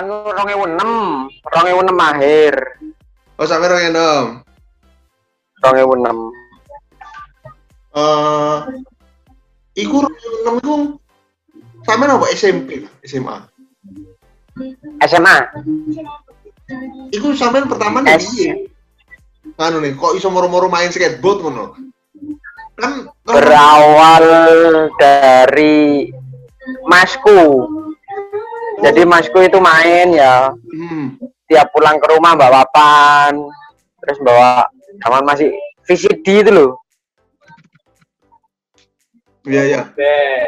aku dolan 2006, 2006 akhir. Oh sampai orang enam. 2006. Eh, iku orang enam iku sampai apa SMP SMA. SMA. Iku sampai pertama nih. Piye? Anu nih, kok iso moro-moro main skateboard ngono? Kan kan- Berawal dari masku. Jadi masku itu main ya, Hmm. tiap pulang ke rumah bawa papan, terus bawa zaman masih VCD itu loh. Iya iya.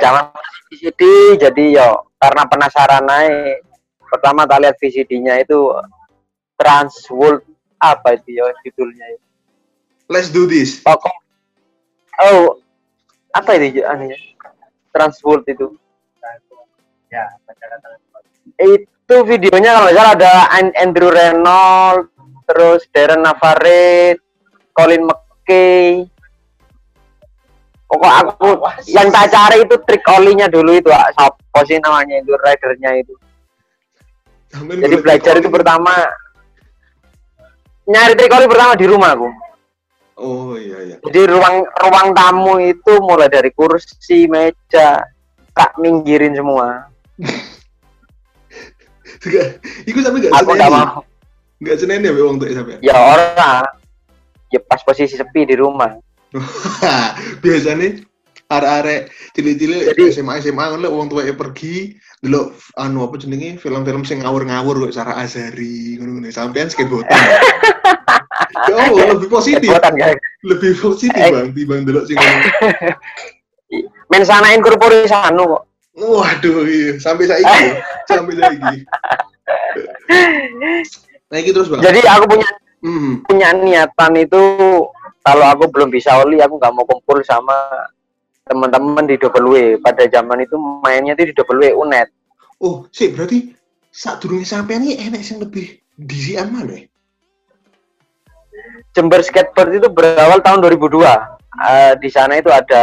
Zaman masih VCD, jadi yo karena penasaran naik. Pertama tak lihat VCD-nya itu Trans World apa itu ya judulnya. Let's do this. Oh, oh apa itu anunya? Trans World itu. Itu videonya kalau nggak salah ada An- Andrew Reynolds, terus Darren Navarrete, Colin McKay. Pokok aku yang tak cari itu trik olinya dulu itu, siapa sih namanya itu ridernya itu. Sampean Jadi belajar itu pertama nyari trik oli pertama di rumah aku. Oh iya iya. Jadi ruang ruang tamu itu mulai dari kursi, meja, tak minggirin semua. Iku sampe gak Aku seneng. nggak mau. Enggak seneng ya wong tuh sampe. Ya orang, ya pas posisi sepi di rumah. Biasanya arek-arek cilik-cilik SMA SMA ngono lek wong tuweke pergi delok anu apa jenenge film-film sing ngawur-ngawur kok Sarah Azhari ngono-ngono sampean skateboard. ya Allah, lebih positif, lebih positif Eh. Bang dibanding delok sing ngono. Men sanain korporis anu kok. Waduh, iya. sampai saiki, ya. sampai saiki. Nah, iki terus, Bang. Jadi aku punya Hmm. punya niatan itu kalau aku belum bisa oli aku nggak mau kumpul sama teman-teman di double W pada zaman itu mainnya itu di double W unet Oh, sih berarti saat durungnya sampean iki enek sing lebih disian mana ya? Jember Skateboard itu berawal tahun 2002 Eh, di sana itu ada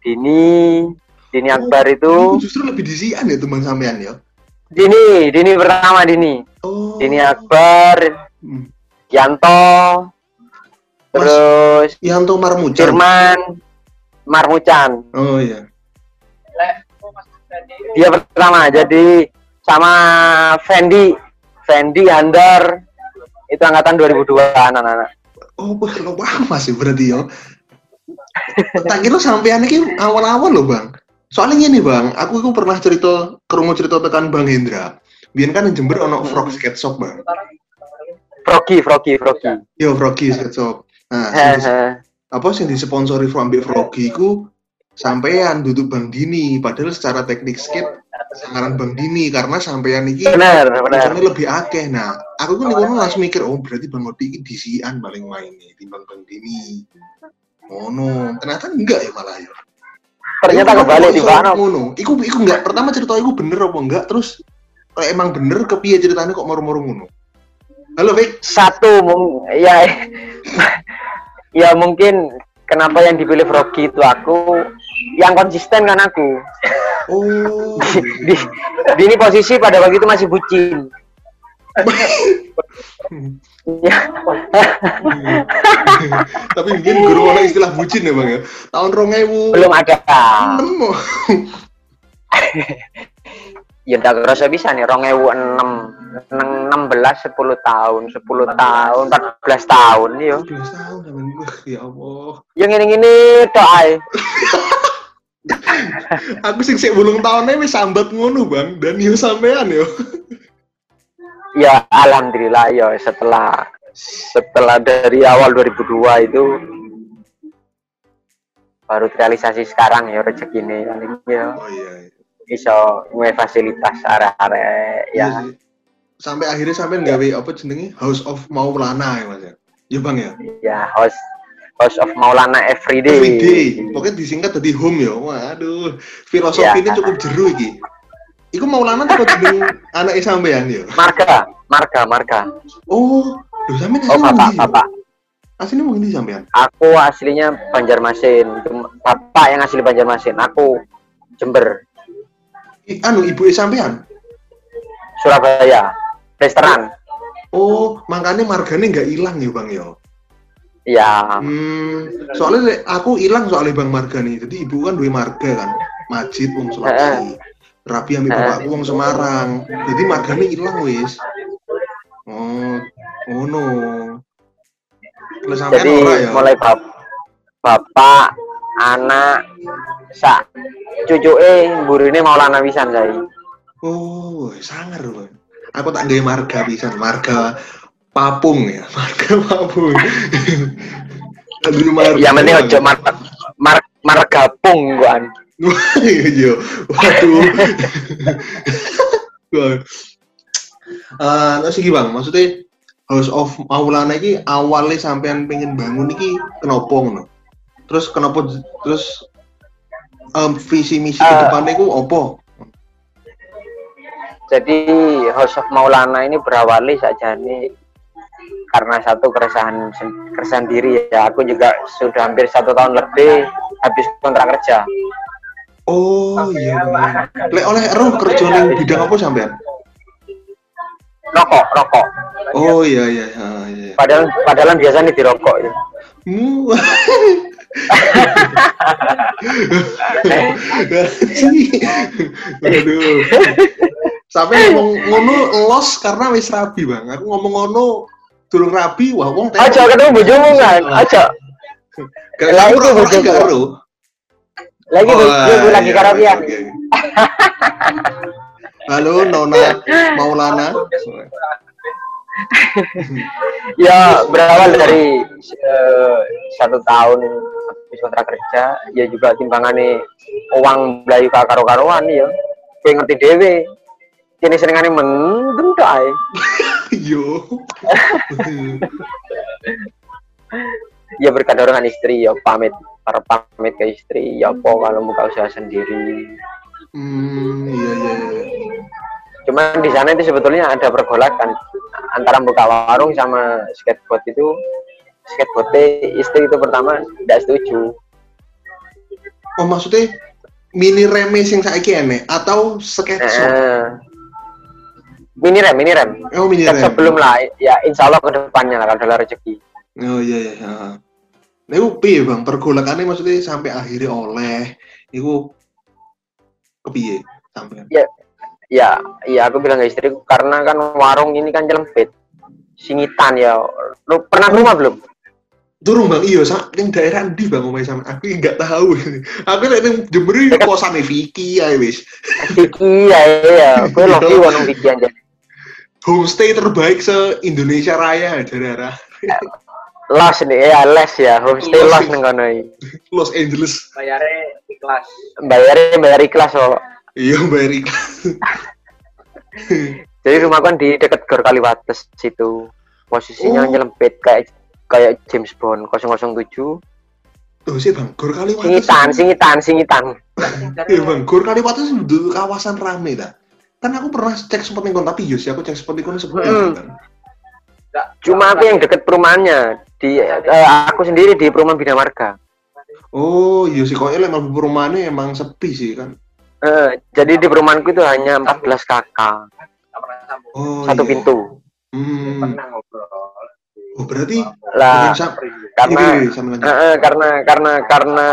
Dini Dini Akbar itu justru lebih disian ya teman sampean ya. Dini Dini pertama Dini Oh. Dini Akbar Hmm. Yanto terus Yanto Marmucan. Jerman Marmucan Oh iya. dia pertama jadi sama Fendi Fendi Handar itu angkatan 2002 anak-anak Oh, wah, lo bang masih berarti ya. tak kira sampean iki awal-awal loh bang. Soalnya gini bang, aku itu pernah cerita ke rumah cerita tekan Bang Hendra. Biar kan yang Jember ono Frog Skate Shop bang. Froggy Froggy Froggy Yo Froggy Skate Shop. Nah, sing apa sih disponsori ambek Froggy ku sampean duduk Bang Dini padahal secara teknik skate sangaran Bang Dini karena sampean iki bener bener Misalnya lebih akeh. Nah, aku kan ngono langsung mikir, oh berarti Bang Odi ini disian paling main nih, timbang Bang Dini. Oh no, ternyata enggak ya malah ya. Ternyata kebalik di mana Ngono, iku iku enggak. Pertama cerita iku bener apa enggak, terus kalau emang bener kepiye ceritanya kok moro-moro ngono. Halo, Vic. satu mung- ya ya mungkin kenapa yang dipilih Froggy itu aku yang konsisten kan aku Oh. di, di ini posisi pada waktu itu masih bucin ya Tapi mungkin guru ono istilah bucin ya, Bang ya. Tahun 2000 belum ada Nemu. ya udah kerasa bisa nih rong ewu enam enam belas sepuluh tahun sepuluh tahun empat belas tahun yo 12 tahun sampean. Wah, ya Allah. yang ini gini tok ae. Aku sing sik bulung tahunnya wis sambat ngono, Bang. Dan yo sampean yo. Ya alhamdulillah ya setelah setelah dari awal 2002 itu baru terrealisasi sekarang ya rezeki ini ya Oh iya. iya. iso fasilitas arek-arek Iya ya sih. Sampai akhirnya sampai gawe apa jenenge House of Maulana ya Mas ya. Ya Bang ya. ya host host of Maulana Everyday Everyday. Pokoknya disingkat tadi home ya. Waduh, filosofi ini Ya. cukup jeru iki. Iku Maulana tuh jeneng anak sampean ya. marga marga marga Oh, lho sampean oh bapak bapak Aslinya mau ngendi sampean? aku aslinya Banjarmasin bapak yang asli Banjarmasin aku Jember I, anu ibu sampean. Surabaya. Restoran. Oh, makanya marganya nggak hilang ya bang yo. Ya. Hmm, soalnya aku hilang soalnya bang marga nih. Jadi ibu kan dua marga kan, Majid wong Sulawesi, Rabi ambil Heeh. bapakku wong Semarang. Jadi marganya hilang wis. Oh, oh no. Kalau sampean Jadi ora ya. mulai bap bapak, anak, sak cucuke mburine Maulana pisan saya. Oh, sangar bang. Aku tak gaya marga bisa, marga papung ya, marga papung. Aduh marga. Ya penting ojo mar mar margapung kan. Iya, waduh. Eh, terus iki bang, maksudnya House of Maulana iki awalnya sampean pengen bangun iki kenapa ngono? Terus kenapa terus em, visi misi ke Eh. depannya iku opo? Jadi House of Maulana ini berawali saja nih karena satu keresahan keresahan diri ya. Aku juga sudah hampir satu tahun lebih habis kontrak kerja. Oh iya bener. Lek oleh roh kerja ning bidang apa sampean? Rokok, rokok. Oh iya iya iya. iya. Padahal padahal biasa nih dirokok ya. Aduh. Sampai ngomong ngono los karena wis rabi, Bang. Aku ngomong ngono durung rabi, wah wong Aja ketemu bojomu kan, aja. Karo, itu bojomu. Karo. Lagi Oh, bojomu lagi iya, karaokean. oke, oke. Halo Nona Maulana. Ya berawal dari eh, satu tahun habis kontrak kerja, ya juga timbangannya uang belayu ka karo-karoan ya. Kowe ngerti dhewe. Kene senengane mendem tok ae. Yo. Ya berkadar dengan istri ya pamit para pamit ke istri ya apa kalau buka usaha sendiri. Hmm, iya iya iya. Cuman di sana itu sebetulnya ada pergolakan antara buka warung sama skateboard itu skateboardnya istri itu pertama tidak setuju Oh maksudnya mini remes yang saiki enek atau sketsa? Eh, mini rem mini rem Oh mini rem. sebelum lah ya insya Allah ke depannya lah kalau ada rezeki Oh iya iya. iya. Nah, itu piye bang? Pergolakannya maksudnya sampai akhirnya oleh, itu kepiye sampai? ya ya aku bilang ke istriku karena kan warung ini kan jelempit singitan ya lu pernah ke rumah belum Durung bang, iya, sa yang daerah di bang omai sama aku nggak tahu. aku lihat yang Jember ini Dekat- kosan Vicky ya wis. Vicky ya iya gue loki warung Vicky aja Homestay terbaik se Indonesia Raya daerah los nih ya les ya homestay Los. los neng kono. Los Angeles. bayarnya ikhlas bayarnya bayar ikhlas kok Iya bayar ikan. Jadi rumah kan di dekat Gor Kaliwates situ. Posisinya Oh. nyelempit kayak kayak James Bond 007. Tuh sih bang, Gor Kaliwates. Singitan, singitan, singitan. Iya bang, Gor Kaliwates itu kawasan rame dah. Kan aku pernah cek sempat nih tapi yo sih aku cek sempat nih seperti itu Hmm. kan. Cuma aku yang deket perumahannya di eh, aku sendiri di perumahan Bina Marga. Oh iya sih, kok emang perumahannya emang sepi sih kan. Eh, jadi di perumahanku itu hanya 14 kakak, Oh, satu iya. pintu. Hmm. Oh berarti Lah, karena Iya, iya, eh, eh, karena karena karena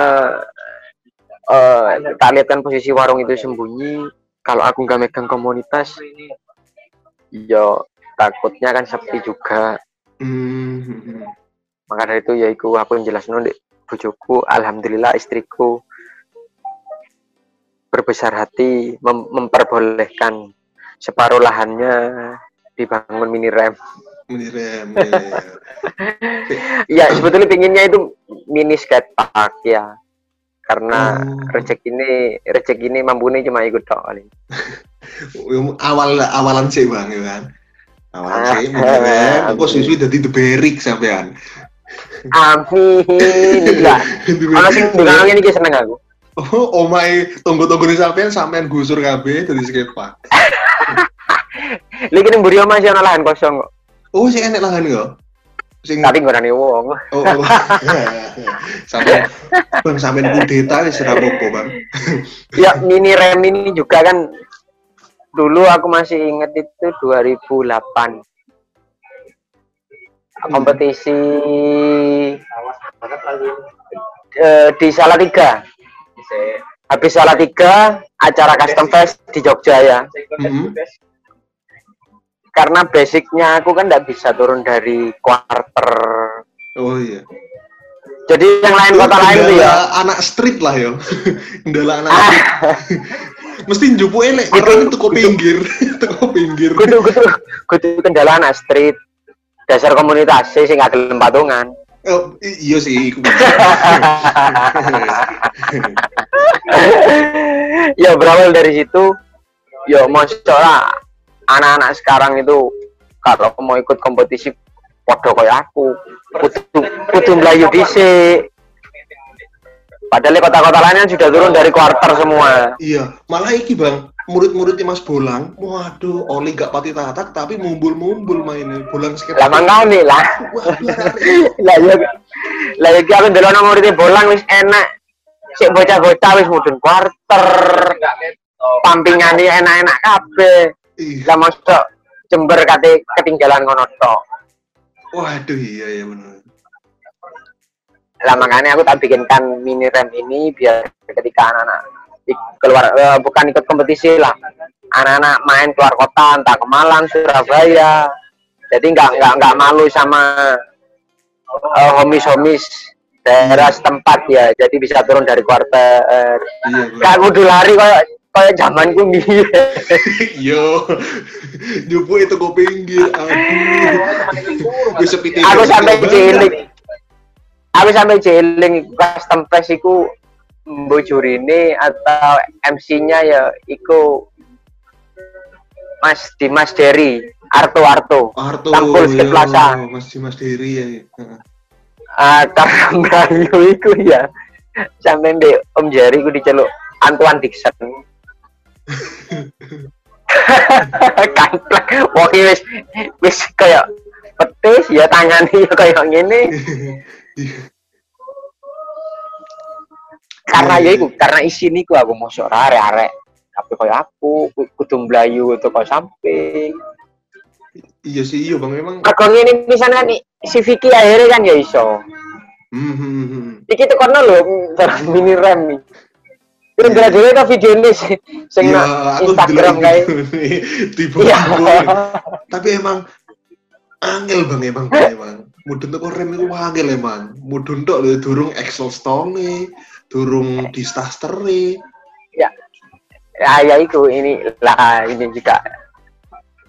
eh tak lihat kan posisi warung itu sembunyi. Kalau aku nggak megang komunitas, yo takutnya kan sepi juga. Hmm, hmm, hmm. maka dari itu ya iku aku jelasin di bojoku alhamdulillah istriku berbesar hati mem- memperbolehkan separuh lahannya dibangun mini rem Ini rem. iya, iya. ya sebetulnya pinginnya itu mini skate park ya karena Oh. rezeki ini rezeki ini mampunya cuma ikut tok Yang awal awalan sih bang ya kan. Ah, sih, mini rem. Aku susu jadi the berik sampean. amin enggak kalau sing Berik. bilang ini seneng aku Oh, omai tunggu-tunggu nih sampean sampean gusur kabeh dari skatepark. lagi ning mburi omah sih ana lahan kosong kok Oh, sing enek lahan kok. Sing tapi nggak wong Oh, oh. sampai bang sampai kudeta wis ora bang. ya mini rem ini juga kan dulu aku masih inget itu 2008 kompetisi Awas banget lagi. eh, di Salatiga habis Salatiga acara custom fest di Jogja ya Mhm. karena basicnya aku kan nggak bisa turun dari quarter Oh iya. jadi yang lain kota lain tuh ya anak street lah yo. kendala anak Ah. street. Mesti njupu elek karena itu teko pinggir, teko pinggir. kudu kudu kudu kendala anak street dasar komunitas sih nggak gelem patungan Oh, iya sih, iku. ya berawal dari situ ya masalah anak-anak sekarang itu kalau mau ikut kompetisi podo kayak aku kudu kudu melayu dhisik padahal kota-kota lainnya sudah turun dari quarter semua. Iya, malah iki Bang, murid-muridnya Mas Bolang, waduh, Oli gak pati tatak tapi mumbul-mumbul mainnya, bolang skate. lah mangkane lah. Waduh, arek. lah ya lah ya aku ndelok nang muridnya bolang wis enak. Sik bocah-bocah wis mudun quarter. Enggak ketok. pampingane enak-enak kabeh. Ih, lah masuk Jember kate ketinggalan ngono tok. Waduh, iya ya bener. Lah makanya aku tak bikinkan mini rem ini biar ketika anak-anak keluar eh, bukan ikut kompetisi lah. Anak-anak main keluar kota entah ke Malang Surabaya. Jadi nggak nggak nggak malu sama eh, homis-homis daerah setempat ya. Jadi bisa turun dari quarter Iya, Bang. gak kudu lari kayak kayak zamanku nih. Yo, njupu itu kok pinggir, aduh. Aku sampai cilik aku sampai cilik custom fest iku mbojurine atau MC-nya ya iku Mas Dimas Dery Arto Arto Arto, Tampul Skate Plaza. Mas Dimas Diri ya. Heeh. ah karena Melayu iku ya sampai mbek Om Jerry iku diceluk Antoine Dixon kanplek wong wis wis kayak petis ya tangane ya kayak ngene karena ya iku karena isi niku aku mosok arek-arek tapi kayak aku ku- kudu mlayu itu kok samping Iya sih, iya Bang memang. mergo ngene pisan kan si Vicky akhirnya kan ya iso Hmm, hmm, iki tuh kono lho terus mini rem nih Terus Iya. dhewe to video ini sing Iya, aku Instagram kayak itu. tiba Iya. Tapi emang angel Bang emang Bang, emang. Mudun tuh rem itu angel emang. Mudun lho durung Excel stone durung di starter ya ya itu. Ini lah ini juga.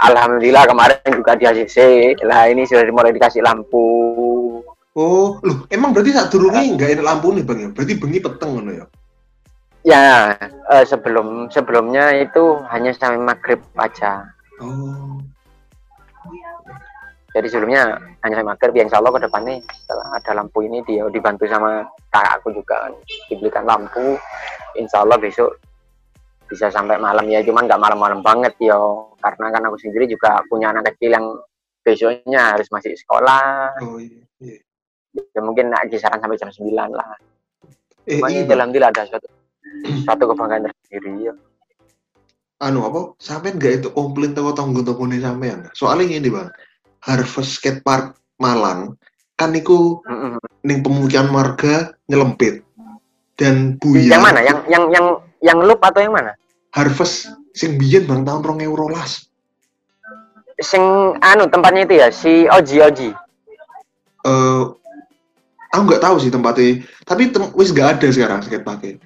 Alhamdulillah kemarin juga di ACC lah ini sudah mulai dikasih lampu. Oh, loh, emang berarti saat durungnya nggak enak lampu nih bang ya? Berarti bengi peteng ngono ya? ya eh, sebelum sebelumnya itu hanya sampai maghrib aja. Oh, jadi sebelumnya hanya sampai maghrib ya insya Allah ke depannya setelah ada lampu ini dia dibantu sama kakakku juga kan dibelikan lampu insya Allah besok bisa sampai malam ya cuman nggak malam-malam banget yo karena kan aku sendiri juga punya anak kecil yang besoknya harus masih sekolah oh iya. iya. ya mungkin nak kisaran sampai jam 9 lah Eh, cuman iya, ya alhamdulillah ada suatu suatu kebanggaan tersendiri ya anu apa? Sampean nggak itu komplain tonggo toko nih sampean? Soalnya ini bang, Harvest Skate Park Malang kan niku Mm-mm. ning pemukiman warga nyelempit dan Buya yang mana? Yang yang yang yang loop atau yang mana? Harvest sing biyen bang tahun rong ewu rolas. Sing anu tempatnya itu ya si Oji Oji. Eh aku nggak tahu sih tempatnya. Tapi tem wis nggak ada sekarang skate parknya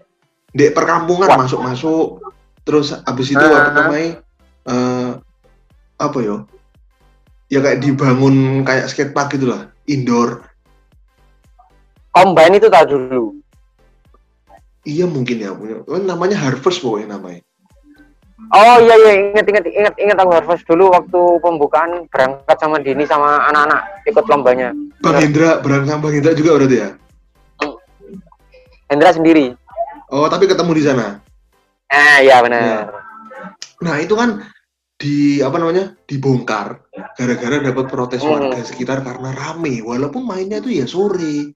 di perkampungan Wah. masuk masuk terus abis itu Ah. apa namanya eh apa yo ya kayak dibangun kayak skate park gitu lah indoor Combine itu tahu dulu iya mungkin ya punya oh, namanya Harvest pokoknya namanya Oh iya iya inget inget inget inget aku Harvest dulu waktu pembukaan berangkat sama Dini sama anak-anak ikut lombanya. Bang. Hendra berangkat sama Bang Hendra juga berarti ya Hendra sendiri. oh tapi ketemu di sana Eh iya benar. Nah itu kan di apa namanya dibongkar gara-gara dapat protes Hmm. warga sekitar karena rame walaupun mainnya itu ya sore.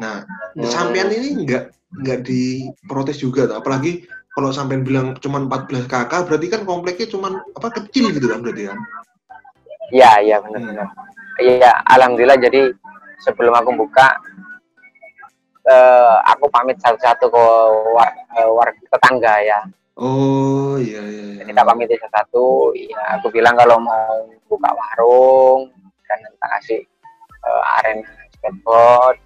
Nah Hmm. sampean ini nggak nggak diprotes juga tuh. apalagi kalau sampean bilang cuma 14 kakak berarti kan kompleknya cuma apa kecil gitu kan berarti kan Iya, iya benar-benar. Iya, alhamdulillah jadi sebelum aku buka eh, aku pamit satu-satu ke war, eh, warga tetangga ya. Oh iya iya, iya. Kita pamit satu-satu. Ya, aku bilang kalau mau buka warung dan kita kasih eh, arena skateboard.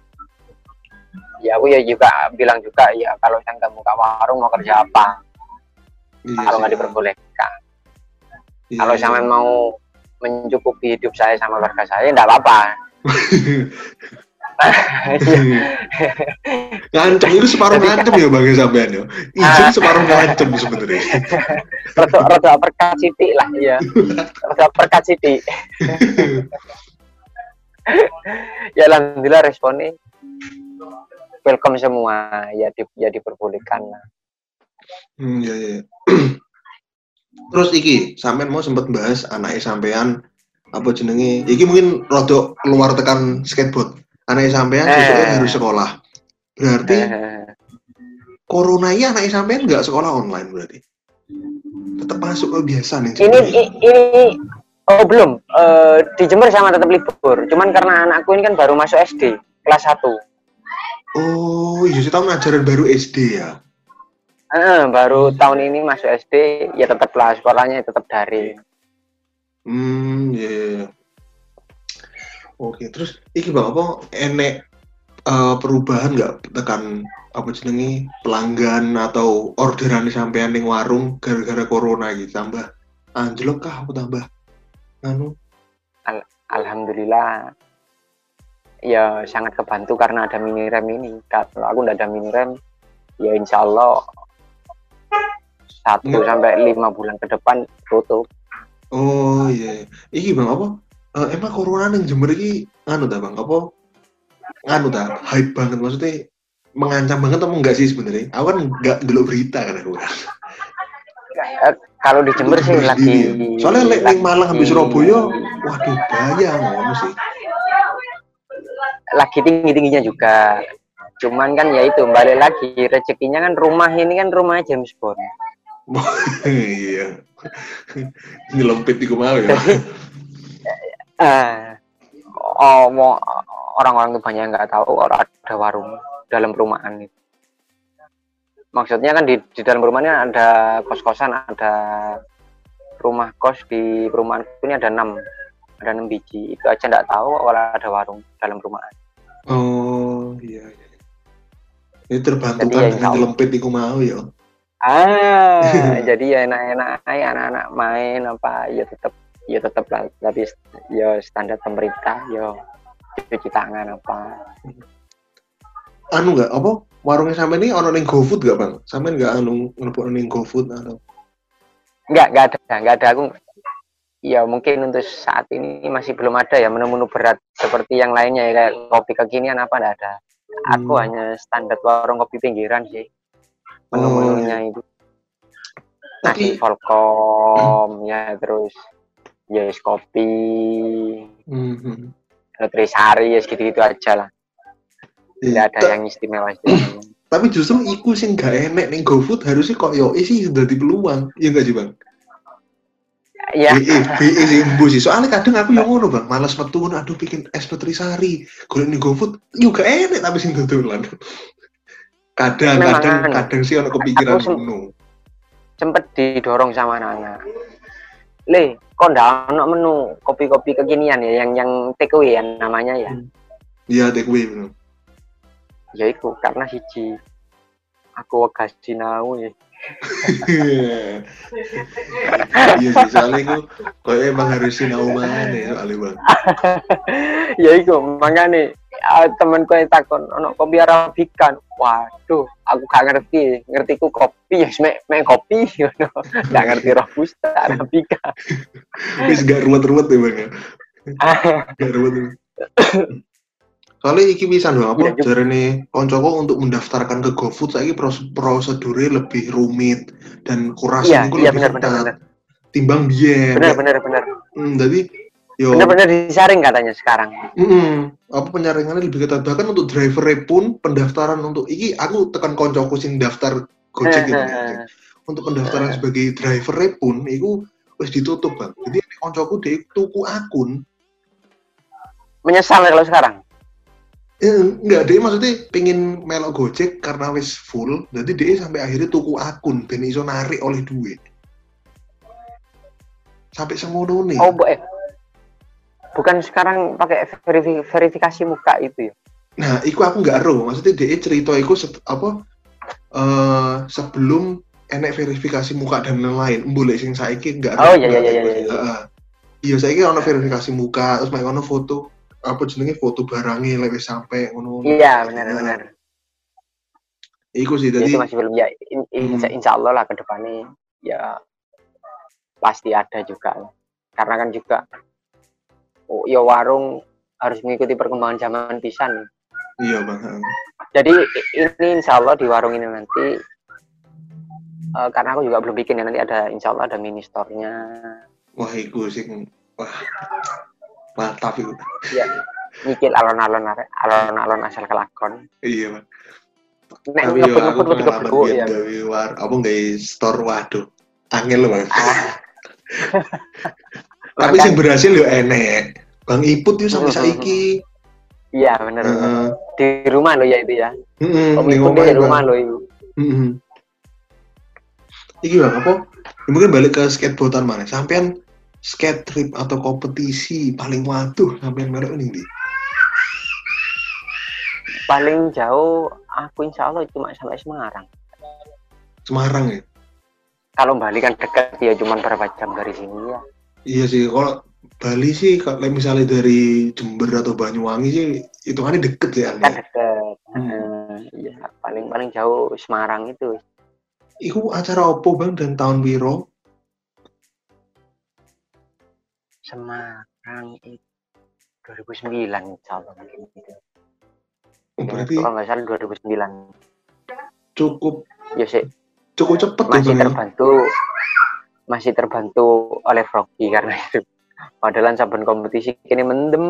Ya aku ya juga bilang juga ya kalau saya nggak buka warung mau kerja apa Iya kalau nggak diperbolehkan. Iya, Kalau iya. mau mencukupi hidup saya sama keluarga saya, enggak apa-apa. ngancem itu separuh ngancem ya bang ya sampean ya. Izin separuh ngancem sebenarnya. Rada rada perkat sithik lah ya. Rada perkat sithik. ya alhamdulillah responnya welcome semua. Ya di, ya diperbolehkan lah. hmm, iya iya terus iki sampean mau sempet bahas anaknya sampean apa jenenge? Iki mungkin rodok keluar tekan skateboard anaknya sampean Eh. besoknya harus sekolah berarti Eh, corona ini anaknya sampean nggak sekolah online berarti tetap masuk ke biasa nih ini i- ini oh belum Eh, di Jember sama tetap libur. Cuman karena anakku ini kan baru masuk SD kelas 1. oh iya sih tahu ajaran baru SD ya Eh, baru tahun ini masuk SD ya tetap lah sekolahnya tetap daring. Hmm, iya. iya, iya. Oke, terus iki bang apa enek eh, perubahan nggak tekan apa jenenge pelanggan atau orderan sampean ning warung gara-gara corona gitu tambah anjlok kah apa tambah anu Alhamdulillah ya sangat kebantu karena ada mini rem ini. Kalau aku nggak ada mini rem ya insya Allah satu sampai lima bulan ke depan tutup. oh iya iya. iki bang apa Eh, emang corona ning Jember iki anu ta bang apa anu ta hype banget maksudnya mengancam banget atau enggak sih sebenarnya aku kan nggak dulu berita kan aku Eh, kalau di Jember sih Jember lagi. Soalnya lek ning Malang sampai Surabaya, waduh bahaya ngono sih. lagi tinggi tingginya juga. Cuman kan ya itu balik lagi rezekinya kan rumah ini kan rumah James Bond. Iya. Nyelempit mau ya. Eh, oh, orang-orang tuh banyak nggak tahu orang ada warung dalam perumahan itu. Maksudnya kan di, di dalam perumahannya ada kos-kosan, ada rumah kos di perumahan ini ada enam, ada enam biji. Itu aja nggak tahu kalau ada warung dalam perumahan. Oh, iya iya. Ini terbantu kan ya, dengan nyelempit iku mau ya. Ah, jadi ya enak-enak anak-anak main apa ya tetap ya tetap lah tapi ya standar pemerintah ya cuci tangan apa Anu enggak apa warungnya sampe ini ono ning GoFood gak, Bang? Sampe enggak anu ngelebok ning GoFood atau Enggak, enggak ada, enggak ada. Aku ya mungkin untuk saat ini masih belum ada ya menu-menu berat seperti yang lainnya ya kayak kopi kekinian apa enggak ada. Aku Hmm. hanya standar warung kopi pinggiran sih. Menu-menunya itu. Nasi Tapi Volcom ya terus yes kopi, Mhm. nutrisari ya gitu-gitu aja lah. Tidak Iya, ada yang istimewa istimewa. Tapi justru iku sing gak enek ning GoFood harusnya kok yo sih sudah di peluang. Iya enggak sih, Bang? ya, BE, sih embu sih. Soalnya kadang aku yang ngono bang, malas metu ngono, aduh bikin es nutrisari, golek nih GoFood, juga enak tapi sing tutulan. Kadang, Memang kadang, kadang sih ono kepikiran Aku sem- ngono. sempet didorong sama anak-anak. Le, kok ndak ono menu kopi-kopi kekinian ya yang yang take away ya namanya ya. Iya, take away bener. Ya iku karena siji aku wegas sinau ya. Iya sih, soalnya itu kayak emang harus sinau mana ya soalnya bang. ya iku makanya uh, temanku yang takon ono kopi arabikan. Waduh, aku gak ngerti. Ngertiku kopi ya mek mek kopi ngono. Gak ngerti robusta arabica. Wis gak ruwet-ruwet ya bang ya. Gak ruwet. Soalnya iki bisa dong apa Iya, juga. jarane koncoku untuk mendaftarkan ke GoFood saiki pros- prosedurnya lebih rumit dan kurasnya Iya, itu iya lebih benar. timbang biyen. Benar benar benar. Hmm, jadi yo Benar benar disaring katanya sekarang. Mm-mm. apa penyaringannya lebih ketat bahkan untuk driver pun pendaftaran untuk iki aku tekan koncoku sing daftar Gojek gitu ya. Untuk pendaftaran sebagai driver pun itu wis ditutup bang. Jadi koncoku dia tuku akun. Menyesal kalau sekarang. Eh, enggak dia maksudnya pengen melok Gojek karena wis full. Jadi dia sampai akhirnya tuku akun ben iso narik oleh duit. Sampai semono nih. Oh, eh. Bukan sekarang pakai verifi- verifikasi muka itu ya. Nah, iku aku nggak ero. Maksudnya dia cerita iku set- apa eh sebelum enek verifikasi muka dan lain-lain. Boleh sing saiki nggak Oh, iya, iya, iya, iya, iya. Iya, saiki ono verifikasi muka, terus mek ono foto apa jenenge foto barangnya lek wis sampai ngono. Iya, benar benar. Iku sih tadi. itu masih belum ya in- insya, Hmm. insya Allah lah ke depannya ya pasti ada juga karena kan juga ya warung harus mengikuti perkembangan zaman pisan Iya, Bang. jadi ini insya Allah di warung ini nanti eh, karena aku juga belum bikin ya nanti ada insya Allah ada mini store-nya Wah, iku sing wah. Mantap iku. ya nyicil alon-alon alon-alon asal kelakon Iya, Bang. nek Tapi yo aku pengalaman biyen ya gawe war apa gawe store waduh. Angel loh, Bang. Tapi sing berhasil yo enek. Bang Iput yo sampai Hmm, saiki. iya benar. Heeh. di rumah lo ya itu ya itu omahe, di rumah Bang. lo itu Heeh. Iki bang apa? Ya, mungkin balik ke skateboardan mana? Sampean skate trip atau kompetisi paling waduh sampean merek ini di. paling jauh aku insya Allah cuma sampai Semarang Semarang ya. kalau Bali kan dekat ya cuma berapa jam dari sini ya Iya sih, kalau Bali sih kalau misalnya dari Jember atau Banyuwangi sih hitungannya deket ya. kan Ane. dekat Hmm. Iya paling paling jauh Semarang itu Iku acara opo bang dan tahun piro? Semarang itu 2009 insya Allah mungkin gitu Oh, berarti kalau nggak salah 2009 cukup ya sih cukup cepet ya masih ya? terbantu masih terbantu oleh Froggy karena itu. Padahal saben kompetisi kini mendem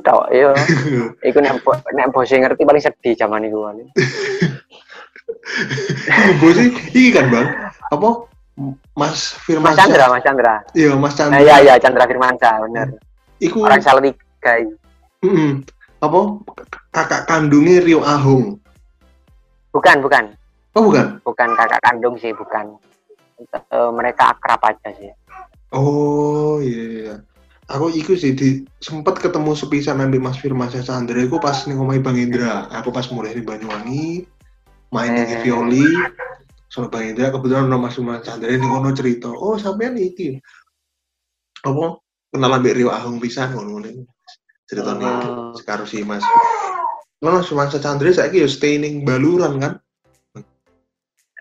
tok ya iku nek nek bose ngerti paling sedih zaman iku paling. Bos sih, iki kan bang, apa? Mas Firman Mas Chandra Mas Chandra. Iya Mas Chandra. nah, iya iya Chandra Firmansyah bener. Iku orang Salatiga iki. mm, apa? Kakak kandungnya Rio Ahung. bukan bukan. Oh bukan? bukan kakak kandung sih bukan Eh, mereka akrab aja sih Oh iya. iya. Aku iku sih di sempat ketemu sepisan ambil Mas Firman Chandra. Iku pas nih ngomongin Bang Indra. Aku pas mulai di Banyuwangi main di Hmm. violi. Sama Bang Indra kebetulan ono Mas Firman Chandra ini ngono cerita. Oh sampean iki. Apa kenal ambil Rio Ahung pisan ngono. Ceritanya Hmm. sekarang sih Mas. Ngono Mas Firman Chandra saya yo stay ning Baluran kan.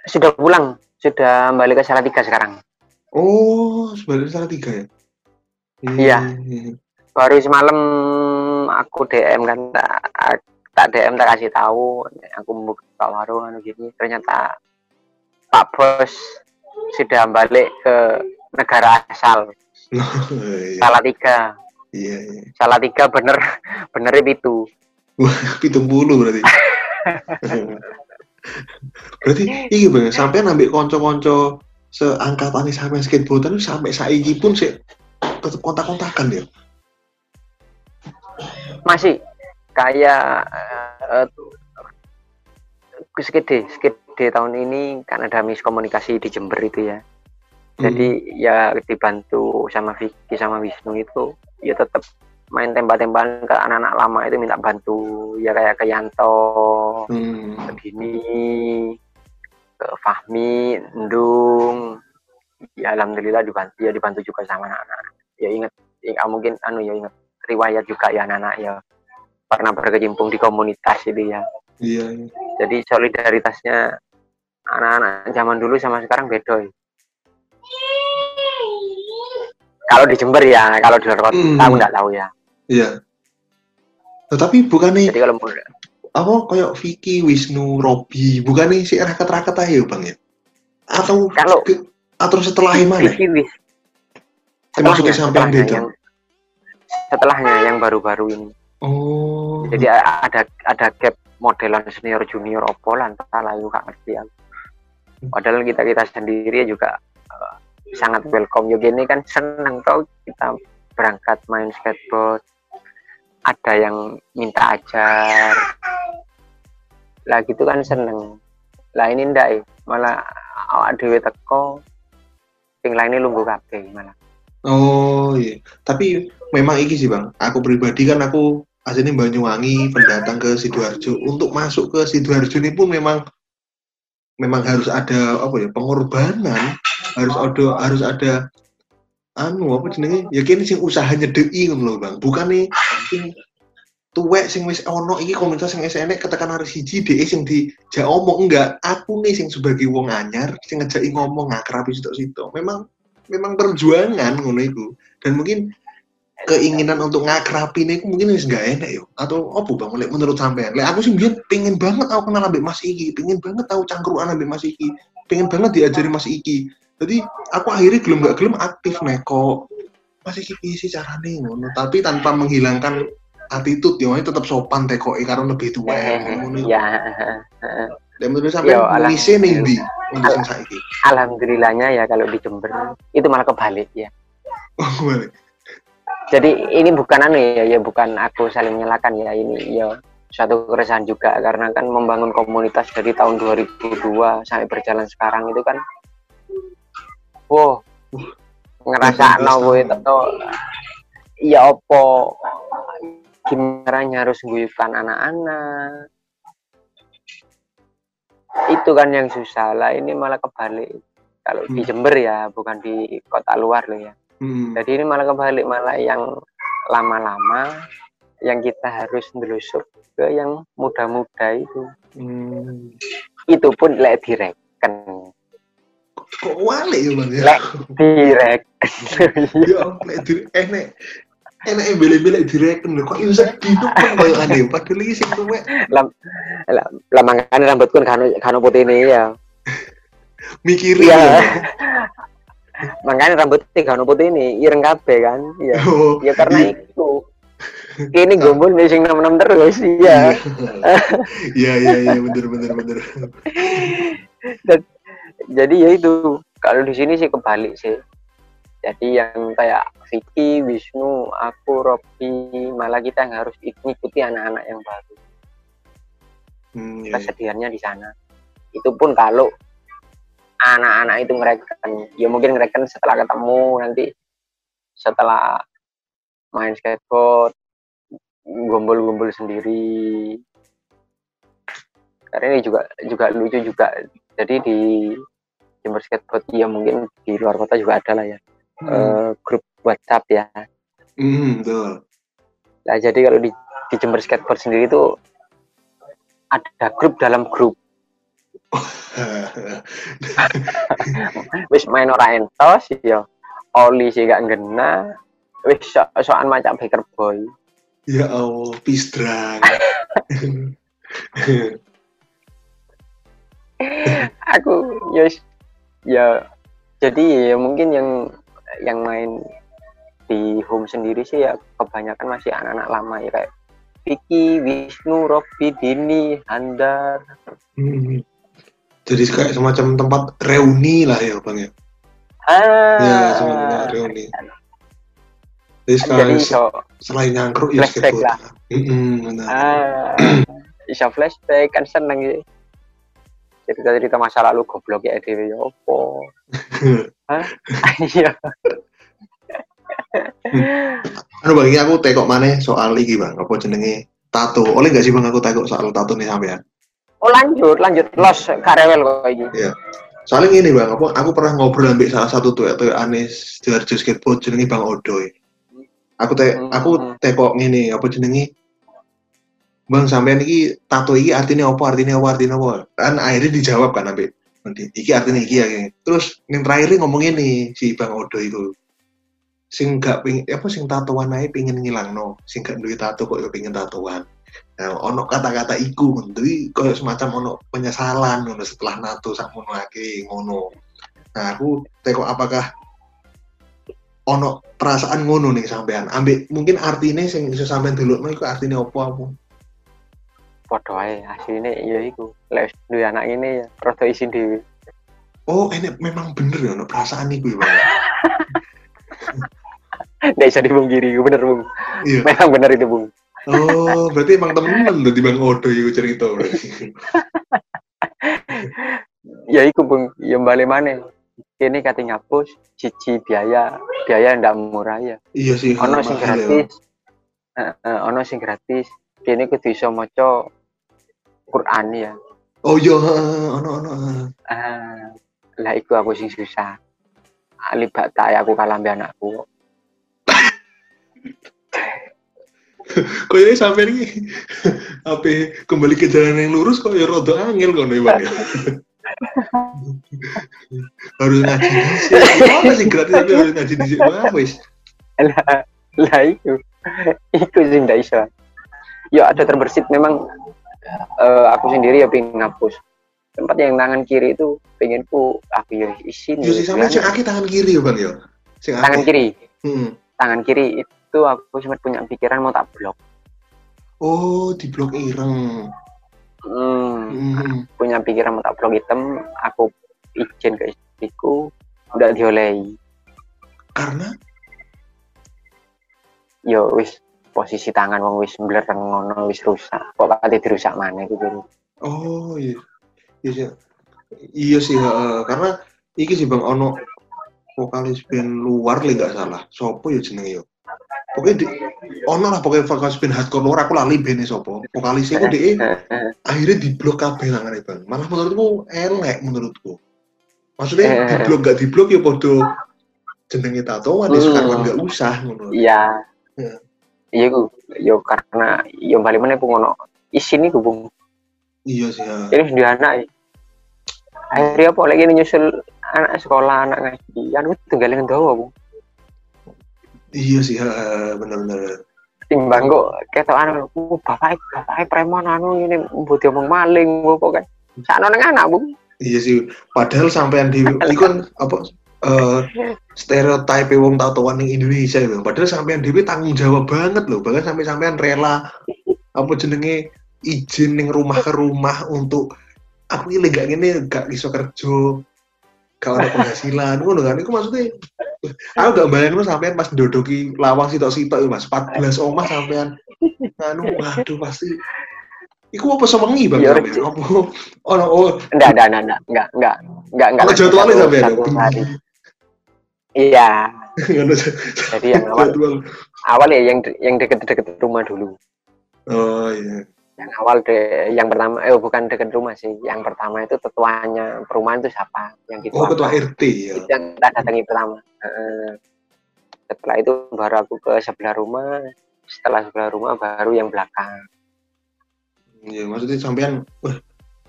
sudah pulang sudah balik ke Salatiga sekarang Oh, sebenarnya salah tiga ya? Iya. Hmm. baru semalam aku DM kan tak tak DM tak kasih tahu aku membuka warung anu gini ternyata Pak Bos sudah balik ke negara asal Iya, Salatiga iya, iya. Salatiga bener bener itu Pitung bulu berarti. berarti iki bang, sampai nambah konco-konco seangkatan sampai skateboardan sampai saiki pun sih tetap kontak-kontakan ya. masih. Kayak uh, skede skede tahun ini kan ada miskomunikasi di Jember itu ya. Jadi ya dibantu sama Vicky sama Wisnu itu ya tetap main tembak-tembakan ke anak-anak lama itu minta bantu ya kayak ke Yanto Hmm. ke Dini ke Fahmi Endung ya alhamdulillah dibantu ya dibantu juga sama anak-anak ya ingat ya, mungkin anu ya ingat riwayat juga ya anak-anak ya pernah berkecimpung di komunitas itu ya Iya, iya. jadi solidaritasnya anak-anak zaman dulu sama sekarang beda ya. kalau di Jember ya kalau di luar kota Hmm. aku nggak tahu ya Iya. Tetapi bukannya jadi kalau mau apa kayak Vicky, Wisnu, Robi, bukannya si raket-raket aja ya bang ya? Atau Kalau- ke- atau setelah mana? Vicky wis sampai setelahnya yang setelahnya yang baru-baru ini Oh. jadi ada ada gap modelan senior junior opo lah itu gak ngerti aku padahal kita kita sendiri juga eh, sangat welcome yo gini kan seneng tau kita berangkat main skateboard ada yang minta ajar lah gitu kan seneng lah ini ndak eh. malah awak dewe teko sing lainnya lungguh kabeh malah Oh iya, tapi memang iki sih bang. Aku pribadi kan aku aslinya Banyuwangi, pendatang ke sidoarjo. Untuk masuk ke sidoarjo ini pun memang memang harus ada apa ya pengorbanan, harus ada harus ada anu apa jenenge? Ya kini sing usaha nyedeki ngono bang. Bukan nih sing tuwek sing wis ono iki komunitas sing wis enek ketekan harus hiji dhek sing dijak omong enggak. Aku nih sing sebagai wong anyar sing ngejaki ngomong ngakrapi sitok-sitok. Memang memang perjuangan ngono iku. Dan mungkin keinginan untuk ngakrapi ini mungkin wis gak enak yo. Atau apa bang? Lek, menurut sampean. Lek aku sih biar pengen banget aku kenal ambek Mas Iki. Pengen banget tahu cangkruan ambek Mas Iki. Pengen banget diajari Mas Iki. Jadi aku akhirnya gelem gak gelem aktif neko Mas Iki piye sih carane ngono. Tapi tanpa menghilangkan attitude yo tetap sopan tekoki karena lebih tua ngono. Ya dan menurut alah. misi ning ndi untuk saiki? Alhamdulillahnya ya kalau di Jember itu malah kebalik ya. Oh balik jadi ini bukan anu ya ya bukan aku saling menyalahkan ya. Ini ya suatu keresahan juga. Karena kan membangun komunitas dari tahun 2002 sampai berjalan sekarang itu kan wow ngerasa 18 no tahun. itu ya opo gimana harus guyukan anak-anak itu kan yang susah lah ini malah kebalik kalau di Hmm. Jember ya bukan di kota luar loh ya hmm. jadi ini malah kebalik malah yang lama-lama yang kita harus nelusuk ke yang muda-muda itu Hmm. itu pun lek direken kok wale ya bang ya? Lek direken ya lek di enek enek beli-beli direken lho kok iso sedih kan koyo aneh padahal iki sing tuwek lah lah makanya rambutku kan kano putih ini ya. Mikirin Iya. ya. Makanya rambutnya kano putih ini ireng kabeh kan ya oh ya karena itu ini gombol nih sing enam terus iya. Iya. Iya iya bener bener bener jadi ya itu kalau di sini sih kebalik sih jadi yang kayak Vicky, Wisnu, aku, Robi, malah kita yang harus ikuti anak-anak yang baru. hmm, iya, iya. Kesedihannya di sana. Itu pun kalau anak-anak itu ngereken, ya mungkin ngereken setelah ketemu nanti setelah main skateboard, gombol-gombol sendiri. Karena ini juga juga lucu juga. Jadi di Jember Skateboard ya mungkin di luar kota juga ada lah ya Hmm, eh, grup WhatsApp ya. hmm, betul Nah, jadi kalau di, di Jember Skateboard sendiri itu ada grup dalam grup. Wis main ora entos ya. Oli sih gak ngena. Wis so soan macam biker boy. ya Allah pisdrang Aku ya wis- ya jadi ya mungkin yang yang main di home sendiri sih ya kebanyakan masih anak-anak lama ya kayak Vicky, Wisnu, Robby, Dini, Handar, Hmm. jadi kayak semacam tempat reuni lah ya bang ya? Ah, ya semacam reuni. Jadi jadi sekarang iso selain nyangkruk ya skateboard. lah. Hmm, benar. ah, iso flashback kan seneng sih cerita-cerita masa lalu goblok ya dewe ya opo Hah? iya Anu bang, ini aku tekok mana soal iki bang, apa jenenge tato. Oleh nggak sih bang aku tekok soal tato nih sampean? oh lanjut lanjut los karewel kok iki Soalnya gini bang, apa aku pernah ngobrol ambil salah satu tuh tuh Anis Diarjo skateboard jenenge Bang Odoy. Aku te Hmm. aku tekok ngene apa jenenge Bang sampean iki tato iki artinya apa artinya apa artinya apa? Kan akhirnya dijawab kan ambil nanti iki artinya iki ya terus yang terakhir ngomong ini si Bang Odo itu. Sing gak ping apa sing tatoan ae pengen ngilang no sing gak duwe tato kok ya pengen tatoan. Nah ono kata-kata iku kuwi koyo semacam ono penyesalan ngono setelah nato ngono lagi ngono. Nah aku teko apakah ono perasaan ngono nih sampean. Ambek mungkin artinya sing sampean dulu iku artinya apa apa podo ae asline ya iku lek duwe anak ini ya rada isin dhewe Oh, ini memang bener ya, no, perasaan iku ya. Nggak bisa dipungkiri, bener bung. Iya. Memang bener itu bung. Oh, berarti emang temen di Bang Odo iku cerita berarti. Ya iku bung, ya balik mana? Ini kata ngapus, cici biaya, biaya ndak murah ya. Iya sih, Ono sing ya. gratis, Heeh, ono sing gratis. Kini kudu iso maca Quran ya. Oh iya, ono ono. Ah, lah iku aku sing susah. Ali bata ya aku kalah mbek anakku. Kayaknya sampai ini apa kembali ke jalan yang lurus kok ya rada angel kok nih bang ya. harus ngaji dhisik. Apa sih gratis tapi harus ngaji dhisik Wah, wis. lah lah iku iku sing ndak iso ya ada terbersit memang eh, aku sendiri ya pengen ngapus tempat yang tangan kiri itu pengenku aku ya isi Yo sih sampe sing akeh tangan kiri ya bang ya. Tangan kiri Hmm. tangan kiri itu aku sempat punya pikiran mau tak blok Oh di blok ireng. hmm, Hmm. punya pikiran mau tak blok hitam aku izin ke istriku udah diolehi Karena yo wis posisi tangan wong wis mblereng ngono wis rusak. Kok kate dirusak mana gitu oh iya. Iya sih iya sih heeh. karena iki sih bang ono vokalis band luar le nggak salah. Sopo ya jenenge yo? Pokoknya di, ono lah pokoknya vokalis band hardcore luar aku lali bandnya sopo. Vokalisnya ku deh akhirnya di blok kabeh langane bang. Malah menurutku elek menurutku. Maksudnya di blok gak di blok ya podo jenenge tatoan ya Hmm. sekarang nggak usah ngono. Iya. Ya. Iya ku yo karena yo balik mana pun ngono isin iku bung iya sih ya. ini sudah anak akhirnya apa lagi nyusul anak sekolah anak ngaji. Kan gue tinggalin dawa bung iya sih ya, bener-bener. Timbang kok ketok anak oh, bapak bapak preman anu ini buat ngomong maling gue pokoknya sana neng anak bung Iya sih, padahal sampean di itu kan apa eh stereotipe wong tatoan ning Indonesia ya. Padahal sampean dhewe tanggung jawab banget loh. Bahkan sampai sampean rela apa jenenge izin ning rumah ke rumah untuk aku ini gak gini gak iso kerja gak ada penghasilan ngono kan itu maksudnya aku gak bayangin sampean pas dodoki lawang sitok-sitok itu mas 14 omah sampean anu waduh pasti Iku apa semengi bang? Iya, sampean? Apa? Oh, no, oh, enggak enggak enggak enggak enggak enggak enggak Ono jadwalnya hari. Iya Ngono. jadi yang awal awal ya yang yang deket-deket rumah dulu Oh iya. yang awal de, yang pertama eh bukan deket rumah sih yang pertama itu tetuanya perumahan itu siapa yang gitu Oh ketua RT ya. itu yang kita datangi pertama Heeh. setelah itu baru aku ke sebelah rumah setelah sebelah rumah baru yang belakang Iya maksudnya sampean wah,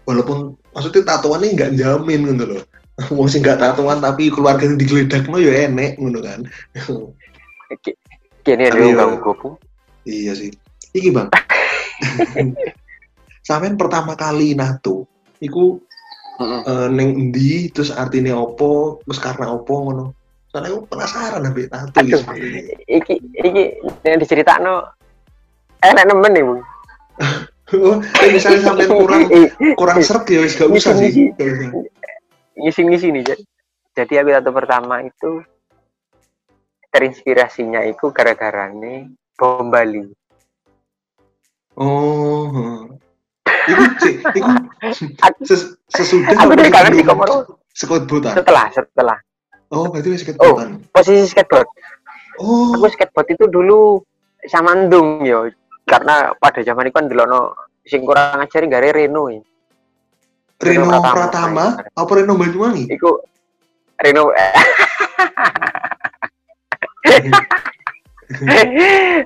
walaupun maksudnya tatoannya nggak jamin gitu loh. Wong sing nggak tatoan tapi keluarga yang digeledak mah ya enek ngono kan. kini dulu ya- bang gopu iya sih. Iki bang. sampean pertama kali nato, iku eh, neng endi terus artinya opo terus karena opo ngono. Soalnya aku penasaran ambek nato iki Aduh. iki iki yang diceritakno enak nemen nih bang Oh, misalnya sampean kurang kurang seret ya wis gak usah sih. Ngisi-ngisi nih jadi jadi aku tato pertama itu terinspirasinya itu gara-gara nih bom Bali Oh. Iku sih, ses- sesudah aku dari kangen di Komoro skateboardan? setelah setelah Oh, berarti wis skateboardan. posisi skateboard Oh, aku skateboard itu dulu samandung yo karena pada zaman itu kan delono sing kurang ajar gare Reno ya. Reno Pratama. Pratama, apa Reno Banyuwangi? Iku Reno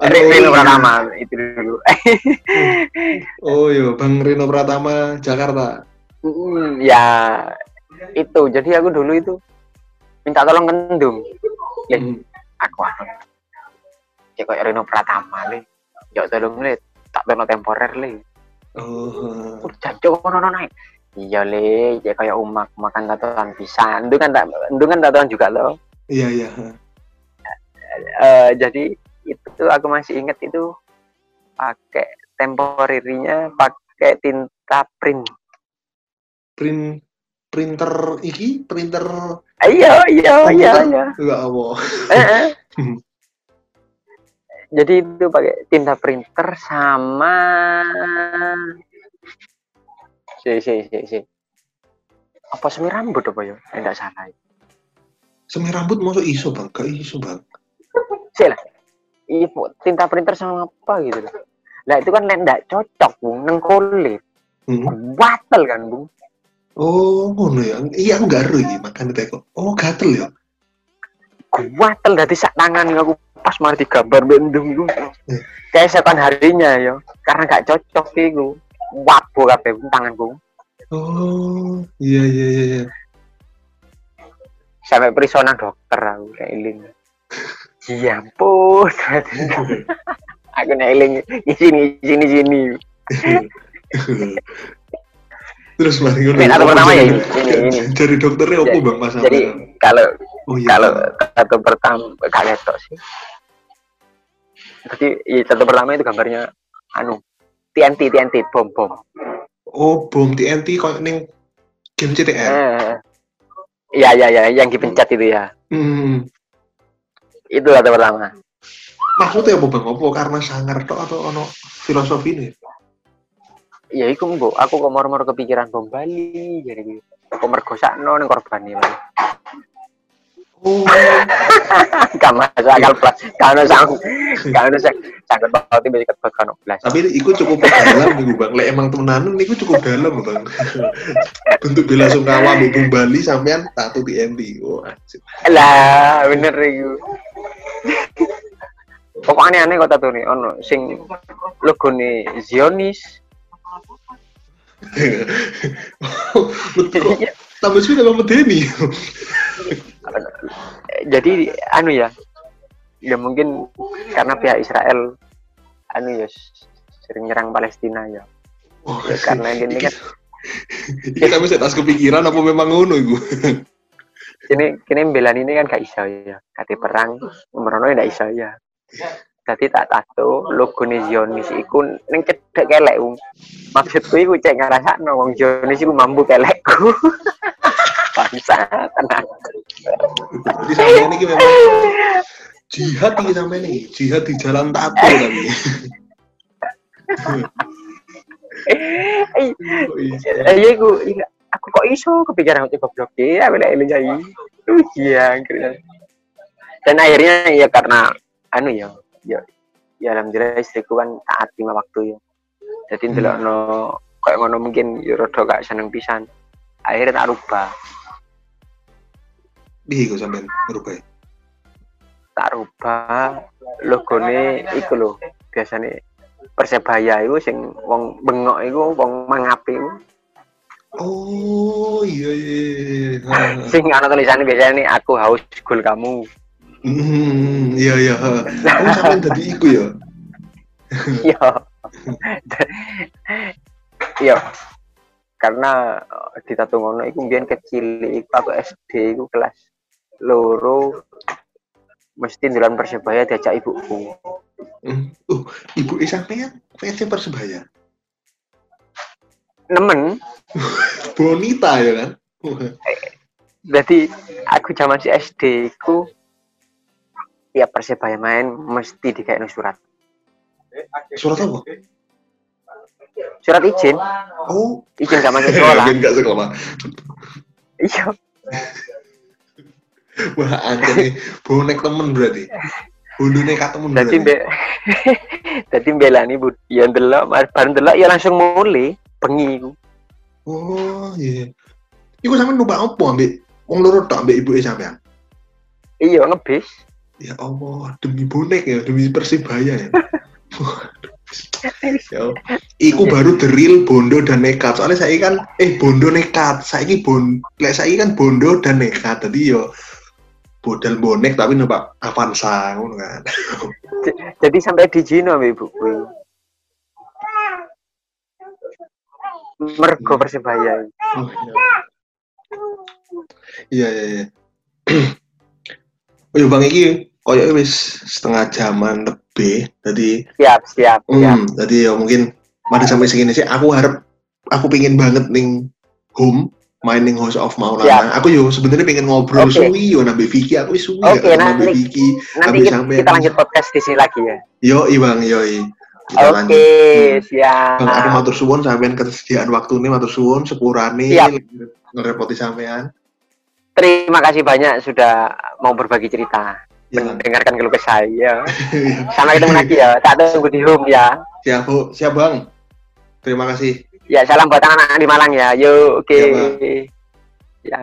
Reno. Pratama itu dulu Oh iya, Bang Reno Pratama Jakarta. Mm, ya itu jadi aku dulu itu minta tolong kendung Le, Hmm. aku anu ya kayak Reno Pratama le ya tolong le tak tono temporer le Oh. udah jancuk kono kono naik iya le ya kayak umak makan tatoan itu kan tak itu kan tatoan juga loh Iya, iya. Eh, jadi itu aku masih ingat itu pakai temporerinya pakai tinta print Print printer iki, printer Iya, iya, iya, bukan. iya. enggak apa. Eh, eh. Jadi itu pakai tinta printer sama si si si si apa semi rambut apa ya? Eh, Enggak salah. Semi rambut masuk iso, Bang. Gak iso, Bang. Si lah. Iya, Bu, tinta printer sama apa gitu loh. Lah itu kan ndak cocok, Bung, nang kulit. Hmm. Watel kan, Bung. Oh, ngono ya. Iya, aku gak iki makan teko. Oh, gatel ya. Watel dadi sak tangan aku pas mari digambar bendung iku. Hmm. Keesokan harinya ya, karena gak cocok iku. Wabu kabeh tanganku. Oh, iya iya iya. iya. sampai perisonan dokter aku eling ya ampun aku eling di sini sini sini Terus mari ngono. Pertama ya ini, ini. Dari dokternya apa, Jadi- Bang, Mas? jadi kalau Oh iya. kalau satu pertama ketok sih jadi ya, satu pertama itu gambarnya anu TNT TNT bom bom Oh, bom TNT kok ning game CTR. eh iya iya iya yang dipencet itu ya Hmm. itu satu pertama Maksudnya apa, Bang? Apa karena sangar tok atau ono filosofi ini? ya iku mbok aku kok moro-moro kepikiran bom Bali jadi gitu aku mergosakno ning korban ini gak masuk akal plus gak ada sang gak ada sang sangkut paut tiba ikat bakal plus tapi iku cukup dalam nih, Bang. Lek emang temenan niku cukup dalam, Bang. Bentuk bela sungkawa bom Bali sampean tato TNT. Oh, anjir. lah bener itu pokoknya aneh kok tato nih ono sing logo nih Zionis Kok tambah sudah sama medeni. Jadi anu ya ya mungkin karena pihak Israel anu ya sering nyerang Palestina ya Oh, Ya, karena ini kan Iki tapi saya tas kepikiran apa memang ngono iku. ini kini belan ini kan gak iso ya kati perang merono gak iso ya jadi tak tato logo Zionis iku neng cedek kelek um. maksudku iku cek ngerasa wong Zionis iku mampu kelekku bangsa. Tenang Jadi sampean iki memang jihad iki sampean iki, jihad di jalan tato tapi. eh iso? eh, iya. iya, aku kok iso kepikiran aku goblok ya bila ini jadi iya dan akhirnya ya karena anu ya ya ya alhamdulillah istriku kan taat lima waktu ya jadi Hmm. ndelok no kayak ngono mungkin ya rada gak seneng pisan. Akhirnya tak rubah Piye iku sampean ngerubah? tak rubah logone iku lho biasanya persebaya itu sing wong bengok iku wong mangapi iku Oh, iya iya iya. iya. sing ana tulisannya biasanya nih aku haus gol kamu Hmm, iya iya. Oh, sampean tadi iku ya. Iya. Iya. Karena eh, di tato ngono iku mbiyen kecil iku aku SD iku kelas loro mesti ndelok persebaya diajak ibuku. Hmm. Oh, ibu sampean fans Persebaya. Nemen. Bonita ya kan? Jadi aku zaman si SD iku tiap persebaya main mesti dikaitno surat. Surat apa? Surat izin, Oh, izin gak masuk sekolah. Ben gak sekolah. Iya. Wah, anjir nih. Bonek temen berarti. Bondo nekat temen Jadi berarti. be Jadi belani bu, ya ndelok, bareng ndelok ya langsung mulai bengi iku. Oh, iya. Iku sampean numpak apa ambek wong loro tok ambek ibuke sampean? Iya ngebis. Ya Allah, demi bonek ya, demi Persibaya ya. ya. Iku baru the real Bondo dan nekat. Soalnya saya kan eh Bondo nekat. Saya ini bon, lek saya kan Bondo dan nekat. Tadi yo bodal bonek tapi numpak Avanza ngono kan. Jadi sampai di Jino mbak ibuku. Mergo persebaya. Oh, iya. Iya iya iya. oh iya Bang iki koyo wis setengah jaman lebih. Tadi Siap siap siap. Hmm, tadi ya mungkin mari sampai segini sih. Aku harap aku pingin banget ning home Mining House of. Maulana. Aku yo sebenarnya pengen ngobrol Oke. suwi yo nabe Vicky. Aku suwi ketemu nabe nanti- Vicky. Nanti kita, sampai kita lanjut podcast di sini lagi ya. Yo, Bang, yo. Kita Oke. Hmm. siap. Bang, aku matur suwun sampean kesediaan waktu ini matur suwun sepurane ngerepoti sampean. Terima kasih banyak sudah mau berbagi cerita, Ya, mendengarkan keluh kesah saya. Sampai ketemu lagi ya. Tak tunggu di home ya. siap, Bu. siap, Bang. Terima kasih. Ya, salam buat anak-anak di Malang ya. Yuk, oke. Iya, Bang. Ya.